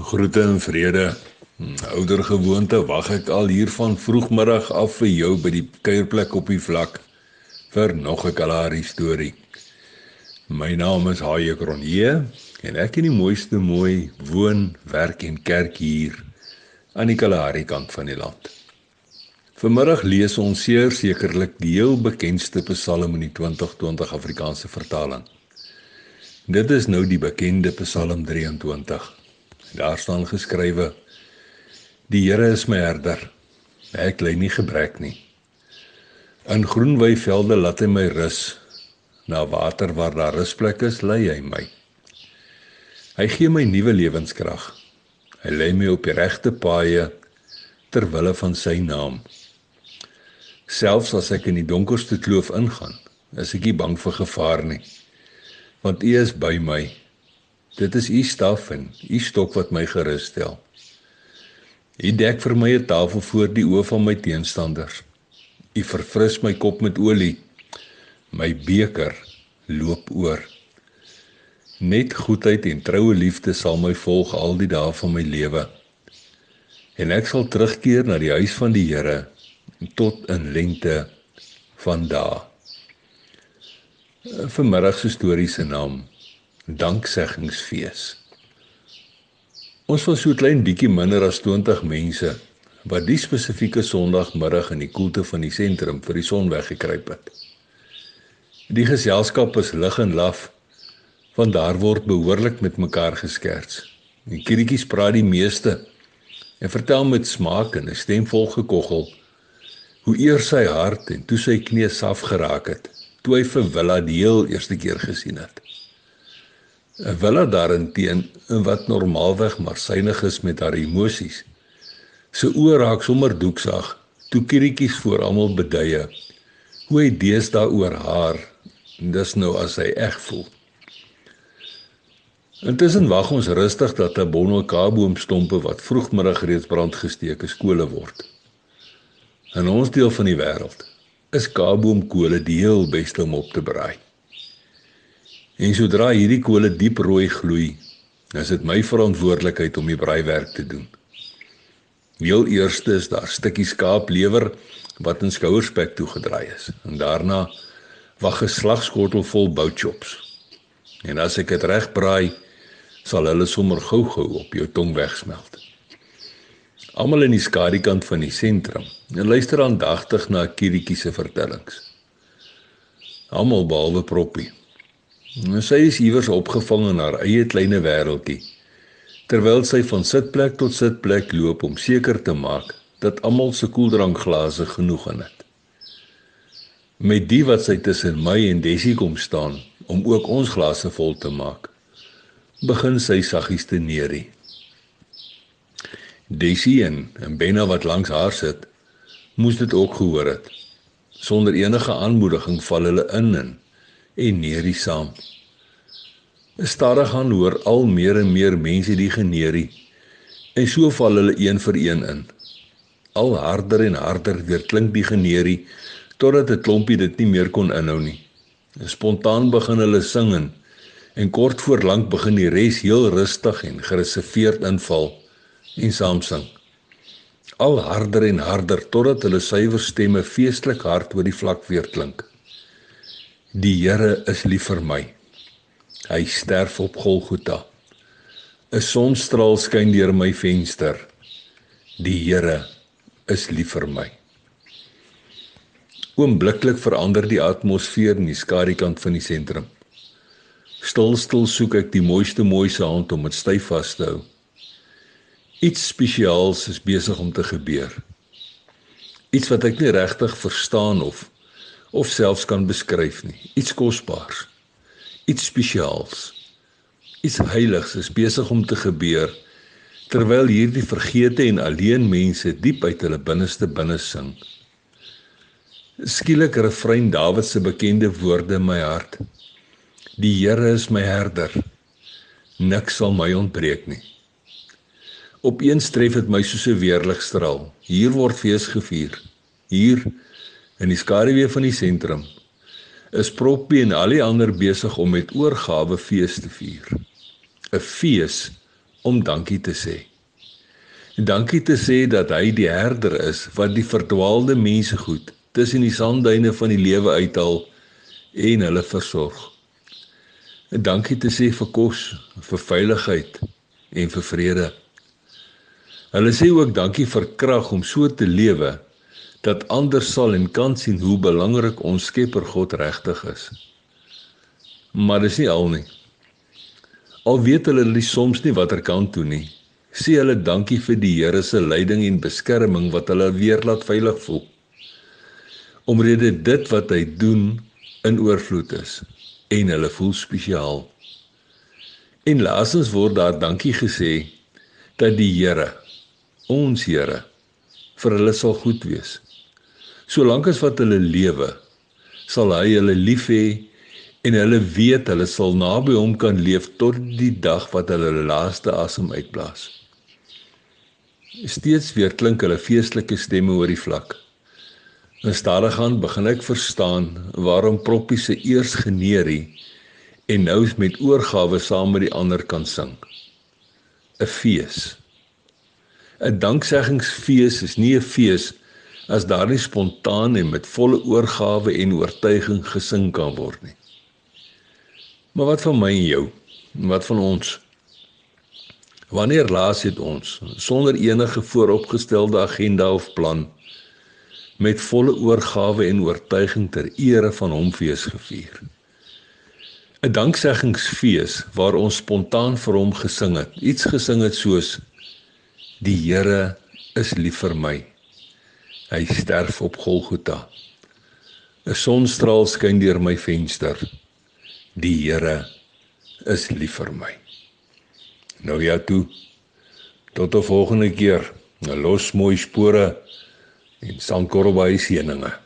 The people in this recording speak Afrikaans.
Groete en vrede. Ouder gewoonte wag ek al hier van vroegmiddag af vir jou by die kuierplek op die vlak vir nog 'n Kalahari storie. My naam is Haie Kronje en ek in die mooiste mooi woon, werk en kerk hier aan die Kalahari kant van die land. Vanmiddag lees ons seer sekerlik die heel bekendste Psalm in die 2020 Afrikaanse vertaling. Dit is nou die bekende Psalm 23. Daar staan geskrywe: Die Here is my herder. Ek ly nie gebrek nie. In groen weivelde laat hy my rus. Na water waar daar rusplek is, lei hy my. Hy gee my nuwe lewenskrag. Hy lei my op die regte paaie ter wille van sy naam. Selfs as ek in die donkerste kloof ingaan, is ek nie bang vir gevaar nie, want U is by my. Dit is u staf en u stok wat my gerus stel. U dek vir my 'n tafel voor die oë van my teenstanders. U verfris my kop met olie. My beker loop oor. Net goedheid en troue liefde sal my volg al die dae van my lewe. En ek sal terugkeer na die huis van die Here tot in lengte van dae. Vir middag se storie se naam dankseggingsfees. Ons was so klein bietjie minder as 20 mense wat die spesifieke Sondagmiddag in die koelte van die sentrum vir die son weggekruip het. Die geselskap is lig en laf want daar word behoorlik met mekaar geskerts. Die kriekies praat die meeste en vertel met smaak en 'n stem vol gekoggel hoe eers sy hart en toe sy knie saf geraak het toe hy vir Willa die heel eerste keer gesien het. 'n Willa daarenteen wat normaalweg maar synig is met haar emosies. Sy oë raak sommer doeksag toe kirietjies voor almal beduie. Hoe hy deesdae oor haar, dis nou as hy eg voel. Intussen wag ons rustig dat 'n bonne kaboomstompe wat vroegmiddag reeds brand gesteek is skole word. In ons deel van die wêreld is kaboomkole die heel beste om op te braai. En sodra hierdie kole diep rooi gloei, is dit my verantwoordelikheid om die braaiwerk te doen. Heel eerste is daar stukkie skaaplewer wat in skouerspek toegedraai is en daarna wag 'n slagskottel vol boutchops. En as ek dit reg braai, sal hulle sommer gou-gou op jou tong wegsmelt. Almal in die skadukant van die sentrum, en luister aandagtig na Kirietjie se vertellings. Almal behalwe Proppie. En sy is iewers opgevang in haar eie klein wêreldjie. Terwyl sy van sitplek tot sitplek loop om seker te maak dat almal se koeldrankglase genoeg in het. Met die wat sy tussen my en Dessie kom staan om ook ons glase vol te maak, begin sy saggies te neerie. Dessie en, en Benna wat langs haar sit, moes dit ook gehoor het. Sonder enige aanmoediging val hulle in en en neerie saam. Stadig gaan hoor al meer en meer mense die geneerie en so val hulle een vir een in. Al harder en harder weer klink die geneerie totdat 'n klompie dit nie meer kon inhou nie. Spontaan begin hulle sing en kort voor lank begin die res heel rustig en gereserveerd inval en saam sing. Al harder en harder totdat hulle suiwer stemme feestelik hard oor die vlak weer klink. Die Here is lief vir my. Hy sterf op Golgotha. 'n Sonstraal skyn deur my venster. Die Here is lief vir my. Oombliklik verander die atmosfeer in die skadukant van die sentrum. Stil stil soek ek die mooiste mooi se hand om dit styf vas te hou. Iets spesiaals is besig om te gebeur. Iets wat ek nie regtig verstaan of of selfs kan beskryf nie. Iets kosbaars. Iets spesiaals. Iets heiligs is besig om te gebeur terwyl hierdie vergete en alleen mense diep uit hulle binneste binne sing. Skielik refrein Dawid se bekende woorde in my hart. Die Here is my herder. Niks sal my ontbreek nie. Opeens tref dit my soos 'n weerligstraal. Hier word fees gevier. Hier in die skaduwee van die sentrum is Proppie en al die ander besig om met oorgawe fees te vier. 'n Fees om dankie te sê. Dankie te sê dat hy die herder is wat die verdwaalde mense goed tussen die sandduine van die lewe uithaal en hulle versorg. Dankie te sê vir kos, vir veiligheid en vir vrede. Hulle sê ook dankie vir krag om so te lewe dat ander sal en kan sien hoe belangrik ons Skepper God regtig is. Maar dis nie al nie. Al weet hulle nie soms nie watter kant toe nie. Sê hulle dankie vir die Here se leiding en beskerming wat hulle weer laat veilig voel omrede dit wat hy doen in oorvloed is en hulle voel spesiaal. En laasens word daar dankie gesê dat die Here, ons Here, vir hulle sal goed wees. Solank as wat hulle lewe, sal hy hulle lief hê en hulle weet hulle sal naby hom kan leef tot die dag wat hulle hulle laaste asem uitblaas. Steeds weer klink hulle feestelike stemme oor die vlak. En stadig aan begin ek verstaan waarom Proppie se eers geneerie en nou met oorgawe saam met die ander kan sing. 'n Fees. 'n Dankseggingsfees is nie 'n fees as daar nie spontaan en met volle oorgawe en oortuiging gesing kan word nie. Maar wat van my en jou? Wat van ons? Wanneer laas het ons sonder enige vooropgestelde agenda of plan met volle oorgawe en oortuiging ter ere van hom fees gevier. 'n Dankseggingsfees waar ons spontaan vir hom gesing het. Iets gesing het soos Die Here is lief vir my. Hy sterf op Golgotha. 'n Sonstraal skyn deur my venster. Die Here is lief vir my. Nou ja toe. Tot 'n volgende keer. 'n Los mooi spore en sandkorrel by seëninge.